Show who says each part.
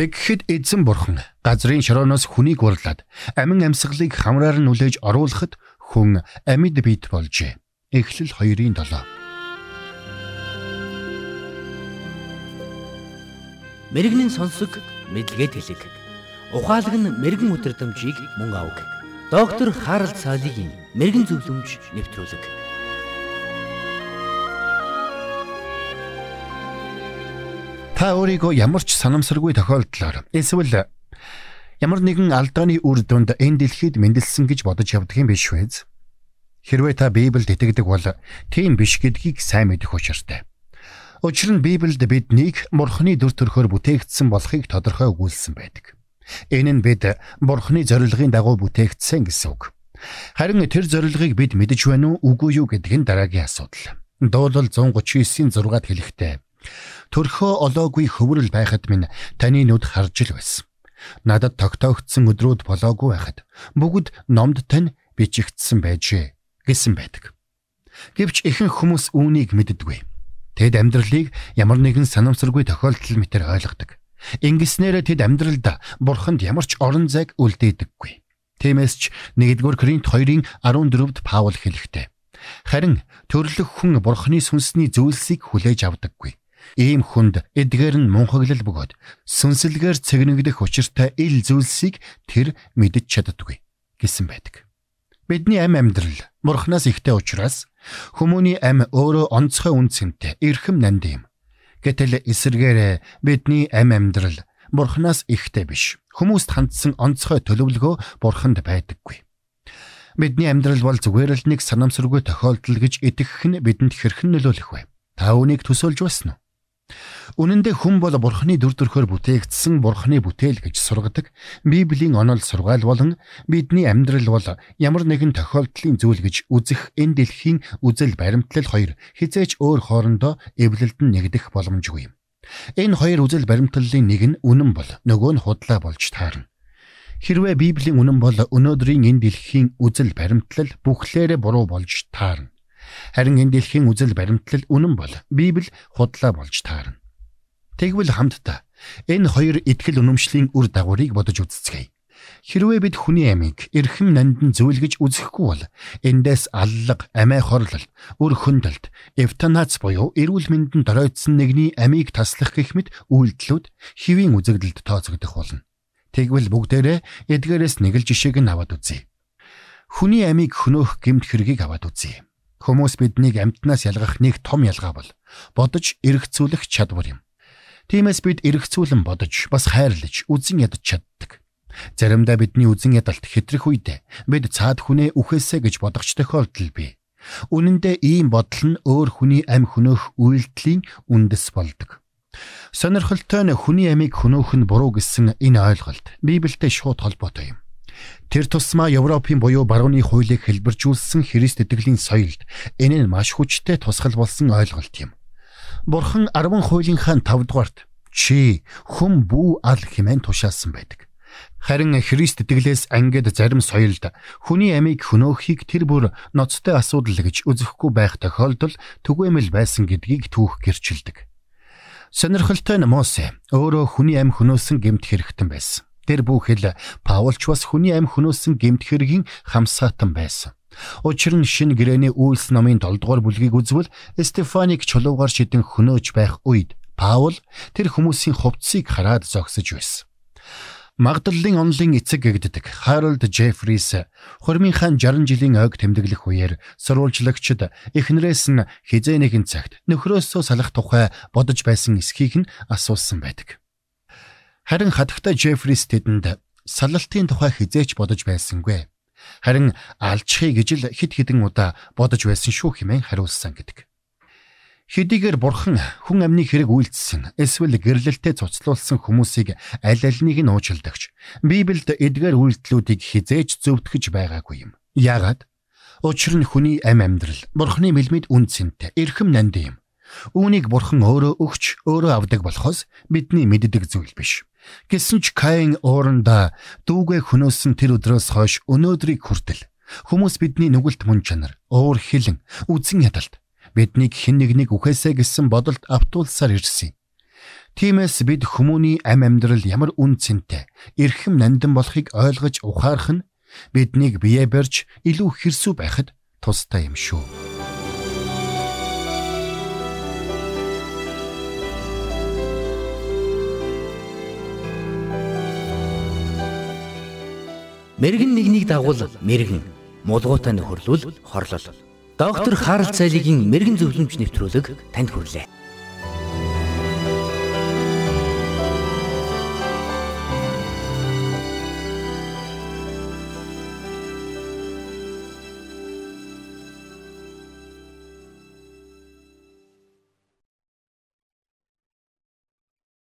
Speaker 1: Тэгэхэд эзэн бурхан газрын шорооноос хүнийг урлаад амин амьсгалыг хамраар нь үлээж оруулахад хүн амьд бит болжээ. Эхлэл 2-ын 7.
Speaker 2: Мэргэний сонсог мэдлэгэд хэлэг. Ухаалаг нь мэрэгэн өдрөмжийг мөн авг. Доктор Харалт цаалогийн мэрэгэн зөвлөмж нэвтрүүлэг.
Speaker 1: Та өөрийгөө ямар ч санамсаргүй тохиолдлоор эсвэл ямар нэгэн алдааны үр дүнд энэ дэлхийд мэндэлсэн гэж бодож явдаг юм биш үү? Хэрвээ та Библиэд итгэдэг бол тийм биш гэдгийг сайн мэдэх учиртай. Учир нь Библиэд биднийг Бурхны дүр төрхөөр бүтээгдсэн болохыг тодорхой өгүүлсэн байдаг. Энэ нь бид Бурхны зорилгын дагуу бүтээгдсэн гэсэн үг. Харин тэр зорилгыг бид мэдэж байна уу үгүй юу гэдг нь дараагийн асуудал. Дуулал 139-ийн 6-ад хэлэхдээ Төрхөө олоогүй хөврөл байхад минь таны нүд харж л байсан. Надад тогтоогдсон өдрүүд болоогүй байхад бүгд номд тань бичигдсэн байжээ гэсэн байдаг. Гэвч ихэнх хүмүүс үүнийг мэддэггүй. Тэд амьдралыг ямар нэгэн санамсаргүй тохиолдол мэтэр ойлгодог. Ингэснээр тэд амьдралд бурханд ямар ч орон зайг үлдээдэггүй. Тиймээс ч 1-р Коринт 2-ын 14-д Паул хэлэхдээ харин төрлөх хүн бурхны сүнсний зүйлсийг хүлээж авдаггүй. Ийм хүнд эдгээр нь мунхаглал бөгөөд сүнслэгээр цэгнэгдэх учиртай ил зүйлсийг тэр мэдэж чаддаггүй гэсэн байдаг. Бидний ам амьдрал мурхнаас ихтэй учраас хүмүүний ам өөрөө онцгой үн цэнтэй эрхэм нанд юм. Гэтэл эсэргээр бидний ам амьдрал бурхнаас ихтэй биш. Хүмүүст хандсан онцгой төлөвлөгөө бурханд байдаггүй. Бидний амьдрал бол зүгээр л нэг санамсаргүй тохиолдол гэж итгэх нь бидэнд хэрхэн нөлөөлөх вэ? Та үүнийг төсөөлж байна уу? Үнэн дээр хүн бол Бурхны дүр төрхөөр бүтээгдсэн Бурхны бүтээл гэж сургадаг Библийн онол сургаал болон бидний амьдрал бол ямар нэгэн тохиолдлын зүйл гэж үзэх энэ дэлхийн үзэл баримтлал хоёр хизээч өөр хоорондоо эвлэлд нь нэгдэх боломжгүй юм. Энэ хоёр үзэл баримтлалын нэг нь үнэн бол нөгөө нь худлаа болж таарна. Хэрвээ Библийн үнэн бол өнөөдрийн энэ дэлхийн үзэл баримтлал бүхлээрээ буруу болж таарна. Харин энэ дэлхийн үзэл баримтлал үнэн бол Библи худлаа болж таарна. Тэгвэл хамтдаа энэ хоёр итгэл үнэмшлийн үр дагаврыг бодож үзцгээе. Хэрвээ бид хүний амийг эрхэм нандин зөвлөж үзэхгүй бол эндээс аллаг, амиа хорлол, үр хөндөлт, эвтанац буюу эрүүл мэндэнд доройтсон нэгний амийг таслах гэх мэт үйлдэлүүд хэвийн үзэгдэлд тооцогдох болно. Тэгвэл бүгдээрээ эдгээрээс нэг л жишээг нь аваад үзье. Хүний амийг хөнөөх гэмт хэргийг аваад үзье. Хүмүүс биднийг амьтнаас ялгах нэг том ялгаа бол бодож эргцүүлэх чадвар юм. Тиймээс бид эргцүүлэн бодож бас хайрлаж үзен ядаж чаддаг. Заримдаа бидний үзен ядалт хэтрэх үед бид цаад хүнээ үхээсэ гэж бодогч тохиолдол бий. Үнэн дээр ийм бодол нь өөр хүний амь хөнөөх үйлдэлийн үндэс болдог. Сонирхолтой нь хүний амийг хөнөөх нь буруу гэсэн энэ ойлголт Библиэд шууд холбоотой юм. Тэр тусмаа Европын буюу барууны хуулийг хэлбэржүүлсэн Христ итгэлийн соёлд энэ нь маш хүчтэй тусгал болсон ойлголт юм. Бурхан 10 хуулийнхаа 5 дугаарт чи хүм бүү ал хэмээн тушаасан байдаг. Харин Христ итгэлээс ангид зарим соёлд хүний амийг хөнөөхийг тэр бүр ноцтой асуудал гэж үзэхгүй байх тохиолдол түгээмэл байсан гэдгийг түүх гэрчилдэг. Сонирхолтой нь Мосе өөрөө хүний ам хөнөөсөн гэмт хэрэгтэн байсан. Тэр бүхэл Паулч бас хүний амь хөнөөсөн гэмт хэргийн хамсаатан байсан. Учир нь шин гэрэний үйлс номын 7 дугаар бүлгийг үзвэл Стефаник чулуугаар шидэн хөнөөж байх үед Паул тэр хүмүүсийн хувцсыг хараад зогсож байсан. Магдаллын онлын эцэг гэгддэг Харалд Джеффрис хормын хаан 60 жилийн ойг тэмдэглэх үеэр сурвалжлагчид эхнэрээс нь хизээ нэгэн цагт нөхрөөсөө салах тухай бодож байсан эсхийг нь асуусан байдаг. Харин хатагтай Джеффрис тэдэнд салалтын тухай хизээч бодож байсангүй. Харин алчхий гэж л хит хитэн удаа бодож байсан шүү хэмээн хариулсан гэдэг. Хэдийгээр бурхан хүн амны хэрэг үйлдэлсэн эсвэл гэрлэлтэд цуцлуулсан хүмүүсийг аль альнийг нь уучилдагч Библиэд эдгээр үйлдэлүүдийг хизээж зөвтгөж байгаагүй юм. Яагаад? Учир нь хүний ам амьдрал бурханы мэлмид үн цэнтэй эрхэм нанд юм. Үүнийг бурхан өөрөө өгч өөрөө авдаг болохоос бидний мэддэг зүйл биш. Гэсэн ч Каин ууранда дүүгээ хөнөөсөн тэр өдрөөс хойш өнөөдрийг хүртэл хүмүүс бидний нүгэлт мөн чанар, уур хилэн, үзэн ядалт биднийг хэн нэгнийг үхээсэ гэсэн бодолд автуулсаар ирсэн. Тиймээс бид хүмүүний ам амьдрал ямар үн цэнтэй, эрхэм нандин болохыг ойлгож ухаарах нь биднийг бие барьж илүү хэрсүү байхад тустай юм шүү.
Speaker 2: Мэргэн нэгнийг дагуул мэргэн, мулгуутай нөхөрлөл хорлол. Доктор Харалт цайлигийн мэрэгэн зөвлөмж нэвтрүүлэг танд хүрэлээ.